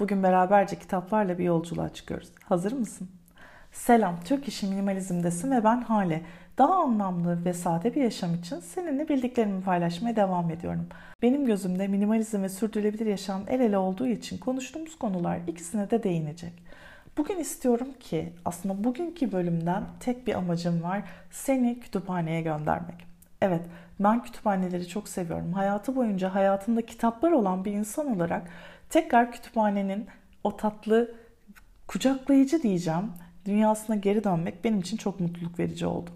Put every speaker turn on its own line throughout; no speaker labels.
Bugün beraberce kitaplarla bir yolculuğa çıkıyoruz. Hazır mısın? Selam, Türk İşi Minimalizm'desin ve ben Hale. Daha anlamlı ve sade bir yaşam için seninle bildiklerimi paylaşmaya devam ediyorum. Benim gözümde minimalizm ve sürdürülebilir yaşam el ele olduğu için konuştuğumuz konular ikisine de değinecek. Bugün istiyorum ki aslında bugünkü bölümden tek bir amacım var. Seni kütüphaneye göndermek. Evet, ben kütüphaneleri çok seviyorum. Hayatı boyunca hayatında kitaplar olan bir insan olarak tekrar kütüphanenin o tatlı kucaklayıcı diyeceğim dünyasına geri dönmek benim için çok mutluluk verici oldu.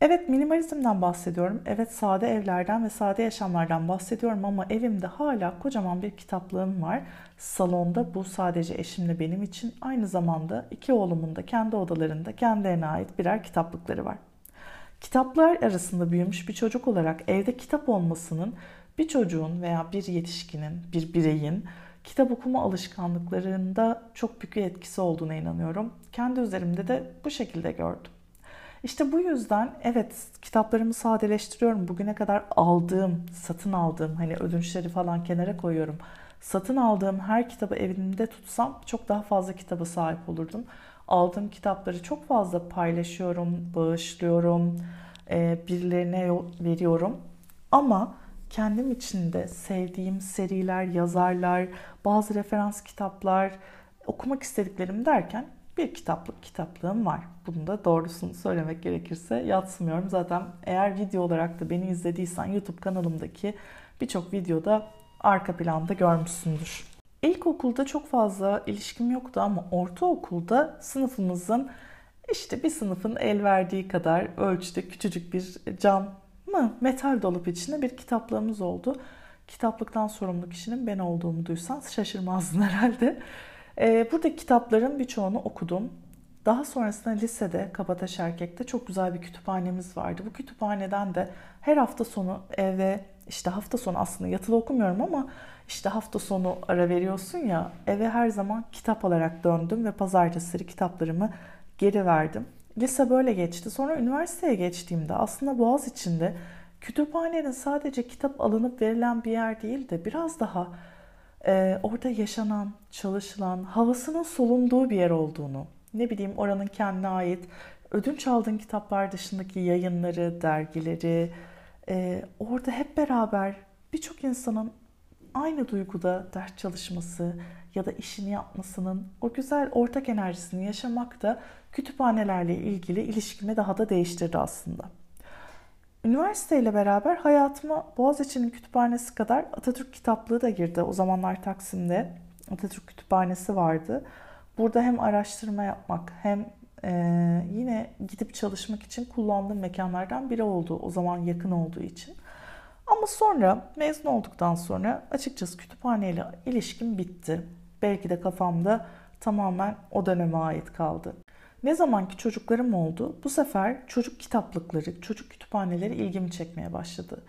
Evet minimalizmden bahsediyorum. Evet sade evlerden ve sade yaşamlardan bahsediyorum ama evimde hala kocaman bir kitaplığım var. Salonda bu sadece eşimle benim için aynı zamanda iki oğlumun da kendi odalarında kendilerine ait birer kitaplıkları var. Kitaplar arasında büyümüş bir çocuk olarak evde kitap olmasının bir çocuğun veya bir yetişkinin, bir bireyin kitap okuma alışkanlıklarında çok büyük bir etkisi olduğuna inanıyorum. Kendi üzerimde de bu şekilde gördüm. İşte bu yüzden evet kitaplarımı sadeleştiriyorum. Bugüne kadar aldığım, satın aldığım hani ödünçleri falan kenara koyuyorum. Satın aldığım her kitabı evimde tutsam çok daha fazla kitaba sahip olurdum. Aldığım kitapları çok fazla paylaşıyorum, bağışlıyorum, birilerine veriyorum. Ama kendim içinde sevdiğim seriler, yazarlar, bazı referans kitaplar, okumak istediklerim derken bir kitaplık kitaplığım var. Bunu da doğrusunu söylemek gerekirse yatsımıyorum. Zaten eğer video olarak da beni izlediysen YouTube kanalımdaki birçok videoda arka planda görmüşsündür. İlkokulda çok fazla ilişkim yoktu ama ortaokulda sınıfımızın işte bir sınıfın el verdiği kadar ölçüde küçücük bir cam mı metal dolap içinde bir kitaplığımız oldu. Kitaplıktan sorumlu kişinin ben olduğumu duysan şaşırmazdın herhalde. Ee, buradaki kitapların birçoğunu okudum. Daha sonrasında lisede Kabataş Erkek'te çok güzel bir kütüphanemiz vardı. Bu kütüphaneden de her hafta sonu eve işte hafta sonu aslında yatılı okumuyorum ama işte hafta sonu ara veriyorsun ya eve her zaman kitap alarak döndüm ve pazartesileri kitaplarımı geri verdim. Lise böyle geçti. Sonra üniversiteye geçtiğimde aslında Boğaz içinde kütüphanenin sadece kitap alınıp verilen bir yer değil de biraz daha e, orada yaşanan, çalışılan, havasının solunduğu bir yer olduğunu, ne bileyim oranın kendine ait ödünç aldığın kitaplar dışındaki yayınları, dergileri, e, orada hep beraber birçok insanın aynı duyguda ders çalışması ya da işini yapmasının o güzel ortak enerjisini yaşamak da kütüphanelerle ilgili ilişkimi daha da değiştirdi aslında. Üniversiteyle beraber hayatıma Boğaziçi'nin kütüphanesi kadar Atatürk kitaplığı da girdi. O zamanlar Taksim'de Atatürk kütüphanesi vardı. Burada hem araştırma yapmak hem e, yine gidip çalışmak için kullandığım mekanlardan biri oldu. O zaman yakın olduğu için. Ama sonra mezun olduktan sonra açıkçası kütüphaneyle ilişkim bitti. Belki de kafamda tamamen o döneme ait kaldı. Ne zamanki çocuklarım oldu, bu sefer çocuk kitaplıkları, çocuk kütüphaneleri ilgimi çekmeye başladı.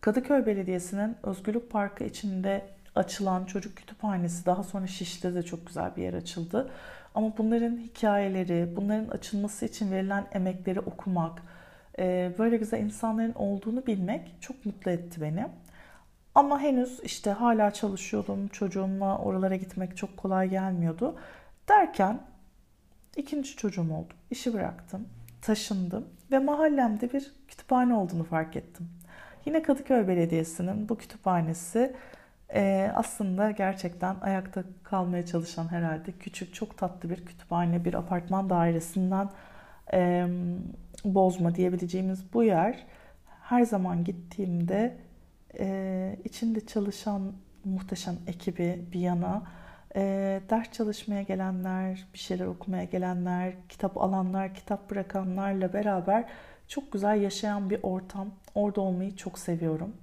Kadıköy Belediyesi'nin Özgürlük Parkı içinde açılan çocuk kütüphanesi daha sonra Şişli'de de çok güzel bir yer açıldı. Ama bunların hikayeleri, bunların açılması için verilen emekleri okumak, böyle güzel insanların olduğunu bilmek çok mutlu etti beni. Ama henüz işte hala çalışıyordum. Çocuğumla oralara gitmek çok kolay gelmiyordu. Derken ikinci çocuğum oldu. İşi bıraktım, taşındım ve mahallemde bir kütüphane olduğunu fark ettim. Yine Kadıköy Belediyesi'nin bu kütüphanesi e, aslında gerçekten ayakta kalmaya çalışan herhalde küçük, çok tatlı bir kütüphane, bir apartman dairesinden e, bozma diyebileceğimiz bu yer her zaman gittiğimde e, içinde çalışan muhteşem ekibi bir yana e, ders çalışmaya gelenler, bir şeyler okumaya gelenler, kitap alanlar, kitap bırakanlarla beraber çok güzel yaşayan bir ortam. Orada olmayı çok seviyorum.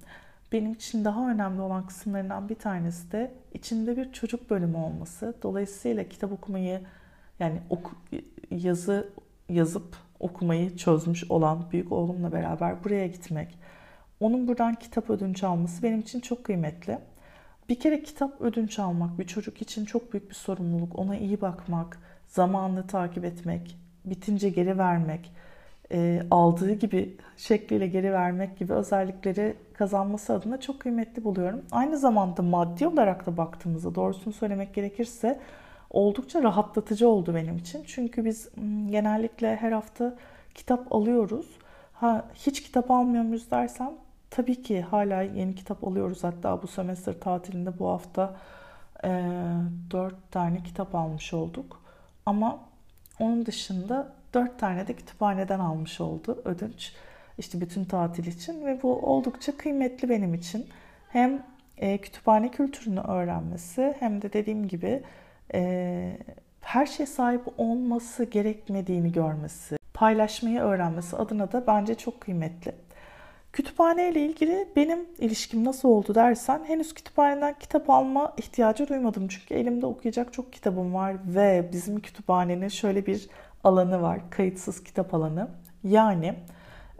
Benim için daha önemli olan kısımlarından bir tanesi de içinde bir çocuk bölümü olması. Dolayısıyla kitap okumayı yani oku, yazı yazıp okumayı çözmüş olan büyük oğlumla beraber buraya gitmek, onun buradan kitap ödünç alması benim için çok kıymetli. Bir kere kitap ödünç almak bir çocuk için çok büyük bir sorumluluk. Ona iyi bakmak, zamanını takip etmek, bitince geri vermek. e, aldığı gibi şekliyle geri vermek gibi özellikleri kazanması adına çok kıymetli buluyorum. Aynı zamanda maddi olarak da baktığımızda doğrusunu söylemek gerekirse oldukça rahatlatıcı oldu benim için. Çünkü biz genellikle her hafta kitap alıyoruz. Ha hiç kitap almıyor muyuz dersen tabii ki hala yeni kitap alıyoruz. Hatta bu semestr tatilinde bu hafta e, 4 tane kitap almış olduk. Ama onun dışında 4 tane de kütüphaneden almış oldu ödünç. İşte bütün tatil için ve bu oldukça kıymetli benim için. Hem e, kütüphane kültürünü öğrenmesi hem de dediğim gibi e, her şey sahip olması gerekmediğini görmesi, paylaşmayı öğrenmesi adına da bence çok kıymetli. Kütüphane ile ilgili benim ilişkim nasıl oldu dersen henüz kütüphaneden kitap alma ihtiyacı duymadım. Çünkü elimde okuyacak çok kitabım var ve bizim kütüphanenin şöyle bir alanı var. Kayıtsız kitap alanı. Yani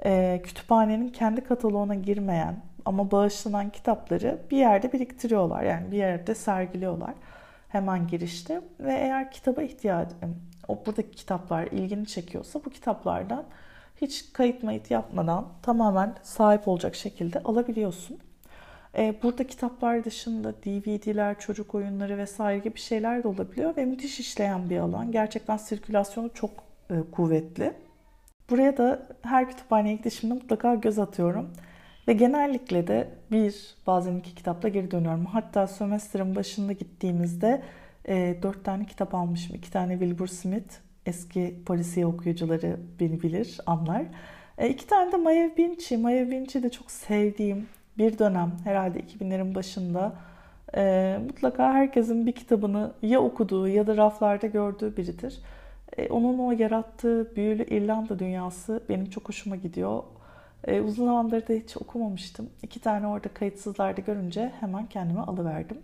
e, kütüphanenin kendi kataloğuna girmeyen ama bağışlanan kitapları bir yerde biriktiriyorlar. Yani bir yerde sergiliyorlar hemen girişte ve eğer kitaba ihtiyacın, o buradaki kitaplar ilgini çekiyorsa bu kitaplardan hiç kayıt mayıt yapmadan tamamen sahip olacak şekilde alabiliyorsun. E, burada kitaplar dışında DVD'ler, çocuk oyunları vesaire gibi şeyler de olabiliyor ve müthiş işleyen bir alan. Gerçekten sirkülasyonu çok e, kuvvetli. Buraya da her kütüphaneye gidişimde mutlaka göz atıyorum. Ve genellikle de bir, bazen iki kitapla geri dönüyorum. Hatta sömestrin başında gittiğimizde e, dört tane kitap almışım. İki tane Wilbur Smith, eski polisiye okuyucuları beni bilir, anlar. E, iki tane de Maya Vinci. Maya Vinci de çok sevdiğim bir dönem herhalde 2000'lerin başında. E, mutlaka herkesin bir kitabını ya okuduğu ya da raflarda gördüğü biridir. E, onun o yarattığı büyülü İrlanda dünyası benim çok hoşuma gidiyor. E, uzun zamandır da hiç okumamıştım. İki tane orada kayıtsızlarda görünce hemen kendime alıverdim.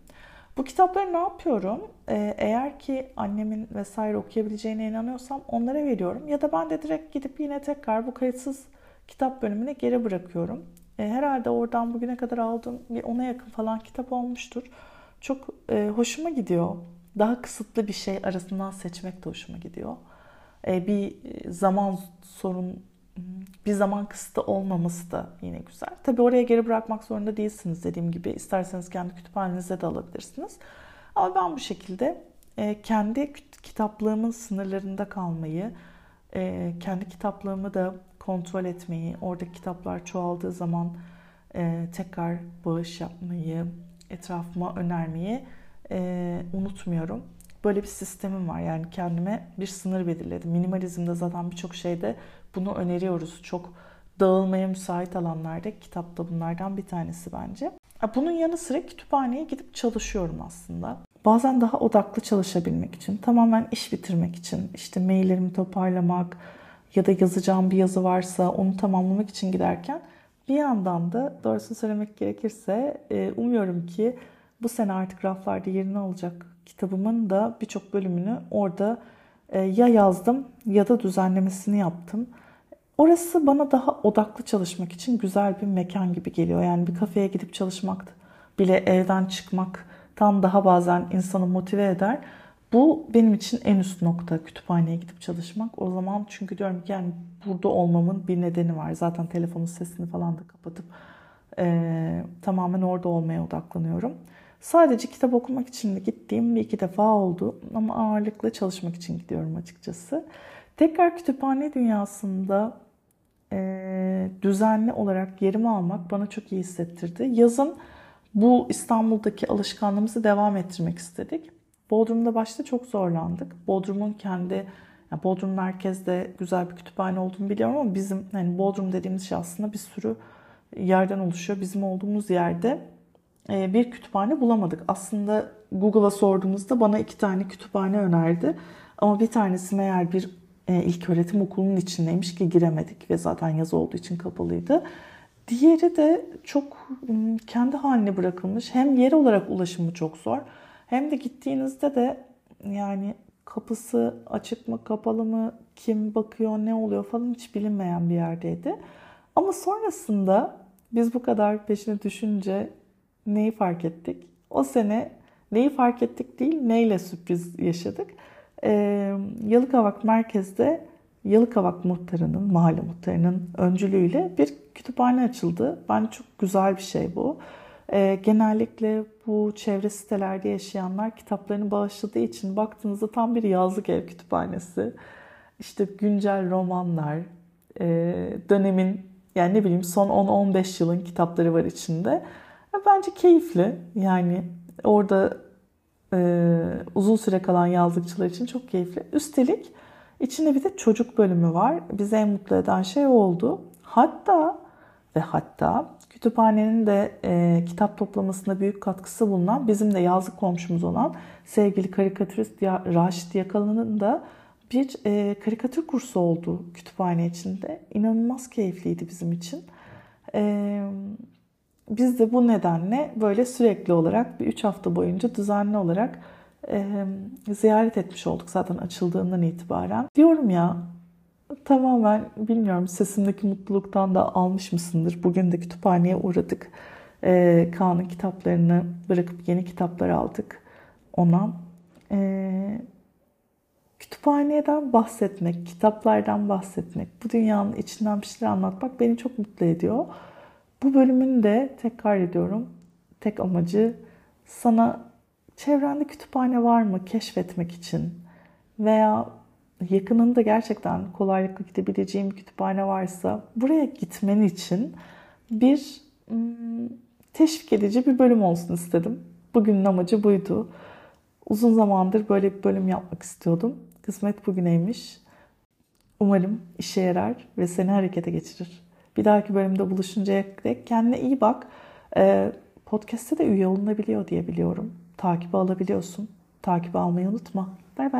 Bu kitapları ne yapıyorum? E, eğer ki annemin vesaire okuyabileceğine inanıyorsam onlara veriyorum. Ya da ben de direkt gidip yine tekrar bu kayıtsız kitap bölümüne geri bırakıyorum. E, herhalde oradan bugüne kadar aldığım bir ona yakın falan kitap olmuştur. Çok e, hoşuma gidiyor. Daha kısıtlı bir şey arasından seçmek de hoşuma gidiyor. E, bir zaman sorun bir zaman kısıtı olmaması da yine güzel. Tabi oraya geri bırakmak zorunda değilsiniz dediğim gibi. İsterseniz kendi kütüphanenize de alabilirsiniz. Ama ben bu şekilde e, kendi kitaplığımın sınırlarında kalmayı, e, kendi kitaplığımı da kontrol etmeyi, oradaki kitaplar çoğaldığı zaman e, tekrar bağış yapmayı, etrafıma önermeyi unutmuyorum. Böyle bir sistemim var. Yani kendime bir sınır belirledim. Minimalizmde zaten birçok şeyde bunu öneriyoruz. Çok dağılmaya müsait alanlarda kitap da bunlardan bir tanesi bence. Bunun yanı sıra kütüphaneye gidip çalışıyorum aslında. Bazen daha odaklı çalışabilmek için, tamamen iş bitirmek için, işte maillerimi toparlamak ya da yazacağım bir yazı varsa onu tamamlamak için giderken bir yandan da doğrusunu söylemek gerekirse e, umuyorum ki bu sene artık raflarda yerini alacak kitabımın da birçok bölümünü orada e, ya yazdım ya da düzenlemesini yaptım. Orası bana daha odaklı çalışmak için güzel bir mekan gibi geliyor. Yani bir kafeye gidip çalışmak bile evden çıkmaktan daha bazen insanı motive eder. Bu benim için en üst nokta kütüphaneye gidip çalışmak. O zaman çünkü diyorum ki yani burada olmamın bir nedeni var. Zaten telefonun sesini falan da kapatıp e, tamamen orada olmaya odaklanıyorum. Sadece kitap okumak için de gittiğim bir iki defa oldu ama ağırlıklı çalışmak için gidiyorum açıkçası. Tekrar kütüphane dünyasında e, düzenli olarak yerimi almak bana çok iyi hissettirdi. Yazın bu İstanbul'daki alışkanlığımızı devam ettirmek istedik. Bodrum'da başta çok zorlandık. Bodrum'un kendi yani Bodrum merkezde güzel bir kütüphane olduğunu biliyorum ama bizim hani Bodrum dediğimiz şey aslında bir sürü yerden oluşuyor. Bizim olduğumuz yerde bir kütüphane bulamadık. Aslında Google'a sorduğumuzda bana iki tane kütüphane önerdi. Ama bir tanesi meğer bir e, ilk öğretim okulunun içindeymiş ki giremedik ve zaten yaz olduğu için kapalıydı. Diğeri de çok kendi haline bırakılmış. Hem yer olarak ulaşımı çok zor. Hem de gittiğinizde de yani kapısı açık mı kapalı mı kim bakıyor ne oluyor falan hiç bilinmeyen bir yerdeydi. Ama sonrasında biz bu kadar peşine düşünce neyi fark ettik? O sene neyi fark ettik değil neyle sürpriz yaşadık. Ee, Yalıkavak merkezde Yalıkavak muhtarının, mahalle muhtarının öncülüğüyle bir kütüphane açıldı. Bence çok güzel bir şey bu. E, genellikle bu çevre sitelerde yaşayanlar kitaplarını bağışladığı için baktığınızda tam bir yazlık ev kütüphanesi. İşte güncel romanlar, e, dönemin yani ne bileyim son 10-15 yılın kitapları var içinde. Bence keyifli. Yani orada e, uzun süre kalan yazlıkçılar için çok keyifli. Üstelik içinde bir de çocuk bölümü var. Bizi en mutlu eden şey oldu. Hatta ve hatta kütüphanenin de e, kitap toplamasında büyük katkısı bulunan bizim de yazlık komşumuz olan sevgili karikatürist Raşit Yakalı'nın da bir e, karikatür kursu oldu kütüphane içinde. İnanılmaz keyifliydi bizim için. E, biz de bu nedenle böyle sürekli olarak bir üç hafta boyunca düzenli olarak e, ziyaret etmiş olduk zaten açıldığından itibaren. Diyorum ya tamamen bilmiyorum sesimdeki mutluluktan da almış mısındır? Bugün de kütüphaneye uğradık. E, Kaan'ın kitaplarını bırakıp yeni kitaplar aldık ona. E, kütüphaneden bahsetmek, kitaplardan bahsetmek, bu dünyanın içinden bir şeyler anlatmak beni çok mutlu ediyor. Bu bölümün de tekrar ediyorum tek amacı sana çevrende kütüphane var mı keşfetmek için veya yakınında gerçekten kolaylıkla gidebileceğim bir kütüphane varsa buraya gitmen için bir hmm, teşvik edici bir bölüm olsun istedim. Bugünün amacı buydu. Uzun zamandır böyle bir bölüm yapmak istiyordum. Kısmet bugüneymiş. Umarım işe yarar ve seni harekete geçirir. Bir dahaki bölümde buluşuncaya dek kendine iyi bak. Ee, podcast'te de üye olunabiliyor diye biliyorum. Takibi alabiliyorsun. Takibi almayı unutma. Bay bay.